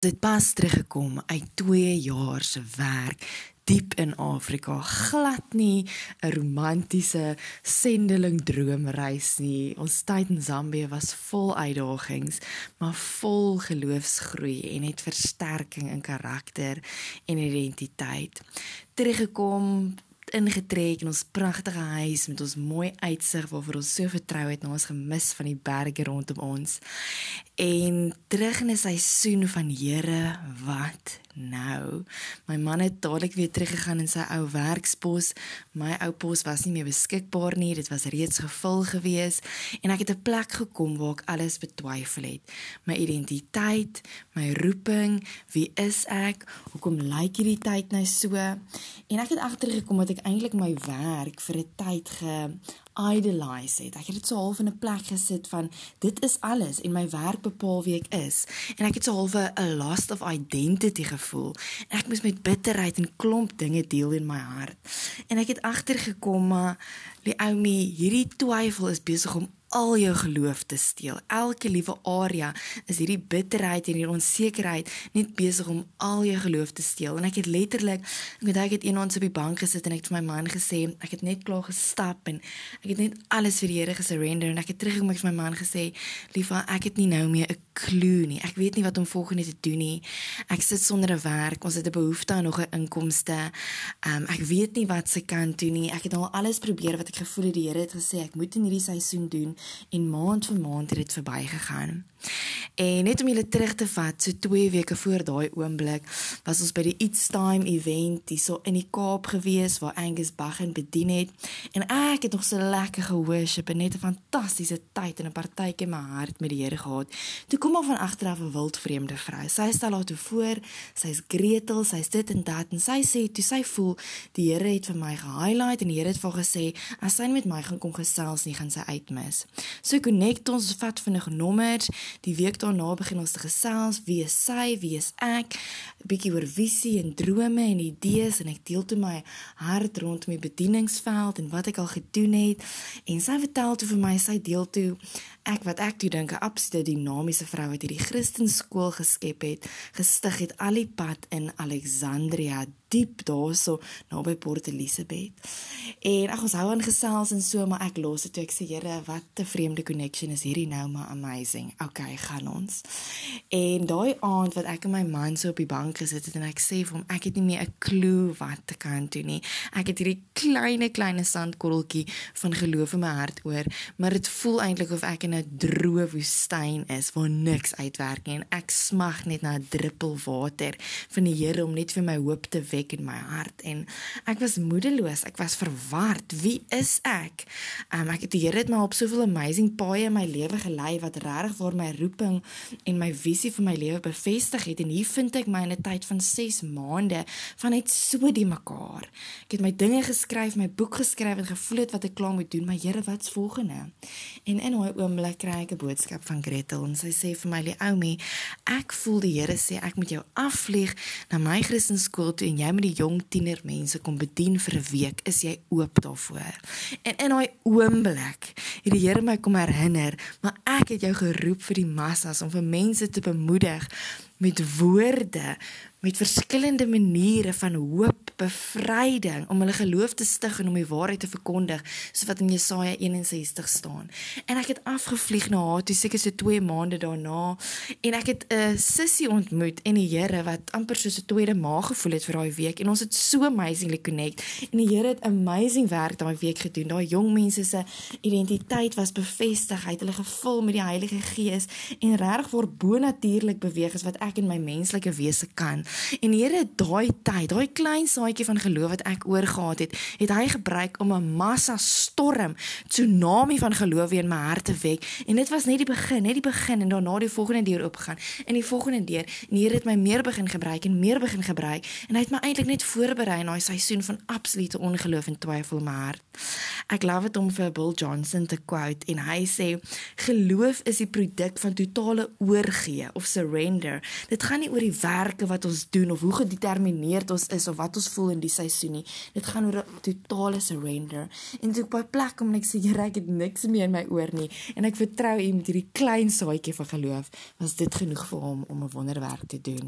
Dit pas teruggekom uit 2 jaar se werk diep in Afrika. Glad nie 'n romantiese sendeling droomreis nie. Ons tyd in Zambië was vol uitdagings, maar vol geloofsgroei en het versterking in karakter en identiteit. Teruggekom ingetrek in ons pragtige huis met ons mooi uitsig waarvoor ons so vertrou het na ons gemis van die berge rondom ons. En terug in 'n seisoen van Here, wat nou? My man het dadelik weer teruggegaan in sy ou werkspos. My ou pos was nie meer beskikbaar nie, dit was reeds gevul gewees en ek het 'n plek gekom waar ek alles betwyfel het. My identiteit, my roeping, wie is ek? Hoekom lyk hierdie tyd nou so? En ek het agtergekom dat ek eintlik my werk vir 'n tyd ge idolize het. Ek het dit so half in 'n plek gesit van dit is alles en my werk bepaal wie ek is. En ek het so half 'n loss of identity gevoel. En ek moes met bitterheid en klomp dinge deel in my hart. En ek het agtergekom maar Leomi, hierdie twyfel is besig om al jou geloof te steel. Elke liewe area is hierdie bitterheid en hierdie onsekerheid net besig om al jou geloof te steel. En ek het letterlik, ek het ek het eendag op die bank gesit en ek het vir my man gesê, ek het net klaar gestap en ek het net alles vir die Here gesurrender en ek het teruggekom met my man gesê, "Liefa, ek het nie nou meer 'n klou nie. Ek weet nie wat om volgende te doen nie. Ek sit sonder 'n werk. Ons het 'n behoefte aan nog 'n inkomste. Um ek weet nie wat se kan doen nie. Ek het al alles probeer wat ek gevoel het die Here het gesê ek moet in hierdie seisoen doen en maand vir maand het dit verbygegaan. En net om julle terug te vat, so 2 weke voor daai oomblik, was ons by die Eats Time event hierso in die Kaap gewees waar Angus Baggen bedien het. En ek het nog so lekker geworship en net 'n fantastiese tyd en 'n partytjie in my hart met die Here gehad. Toe kom maar van agteraf 'n wildvreemde vrou. Sy stel haar toe voor, sy's Gretel, sy's dit en dat en sy sê toe sy voel die Here het vir my gehighlight en die Here het vir gesê as sy met my gaan kom gesels nie gaan sy uitmis. So connect ons vat vinnig nommers. Die week daarna begin ons te gesels, wie is sy, wie is ek, 'n bietjie oor visie en drome en idees en ek deel toe my hart rondom die bedieningsveld en wat ek al gedoen het. En sy vertel toe vir my sy deel toe ek wat ek toe dink 'n absolute dinamiese vrou wat hierdie Christenskool geskep het, gestig het al die pad in Alexandria diep daarso naby Port Elizabeth. En ag ons hou aan gesels en so, maar ek los dit toe ek sê Here, wat 'n vreemde connection is hierdie nou maar amazing. Okay, gaan ons. En daai aand wat ek en my man so op die bank gesit het en ek sê vir hom ek het nie meer 'n klou wat te kan doen nie. Ek het hierdie kleine kleine sandkorreltjie van geloof in my hart oor, maar dit voel eintlik of ek in 'n droë woestyn is waar niks uitwerk nie en ek smag net na 'n druppel water van die Here om net vir my hoop te wek plek in my hart en ek was moedeloos, ek was verward. Wie is ek? Um, ek het die Here het my op soveel amazing paaie in my lewe gelei wat regtig vir my roeping en my visie vir my lewe bevestig het en hier vind ek my in 'n tyd van 6 maande van net so die mekaar. Ek het my dinge geskryf, my boek geskryf en gevoel het wat ek klaar moet doen, maar Here, wat's volgende? En in daai oomblik kry ek 'n boodskap van Gretel en sy sê vir my, "Leomi, ek voel die Here sê ek moet jou afvlieg na my Christenskool toe en jy met die jong tiener mense kom bedien vir 'n week, is jy oop daarvoor. En in daai oomblik het die Here my kom herinner, maar ek het jou geroep vir die massas om vir mense te bemoedig met woorde met verskillende maniere van hoop, bevryding om hulle geloof te stig en om die waarheid te verkondig, soos wat in Jesaja 61 staan. En ek het afgevlieg na haar toe seker so 2 maande daarna en ek het 'n sussie ontmoet en die Here wat amper soos 'n tweede ma gevoel het vir daai week en ons het so amazingly connect en die Here het amazing werk daai week gedoen. Daai jong mense se identiteit was bevestig, hy het hulle gevul met die Heilige Gees en regtig word bonatuurlik beweeg as wat ek in my menslike wese kan. En die Here daai tyd, daai klein saadjie van geloof wat ek oorgehad het, het hy gebruik om 'n massa storm, tsunami van geloof in my hart te wek. En dit was net die begin, net die begin en daarna die volgende deur oopgegaan. En die volgende deur, en Here het my meer begin gebruik en meer begin gebruik en hy het my eintlik net voorberei na daai seisoen van absolute ongeloof en twyfel in my hart. Ek love dit om vir Bill Johnson te quote en hy sê geloof is die produk van totale oorgee of surrender. Dit gaan nie oor die werke wat ons doen of hoe gedetermineerd ons is of wat ons voel in die seisoen nie. Dit gaan oor 'n totale surrender. En toe ek by plek kom en ek sê Here, ek het niks meer in my oor nie en ek vertrou U met hierdie klein saadjie van geloof, was dit genoeg vir hom om 'n wonderwerk te doen.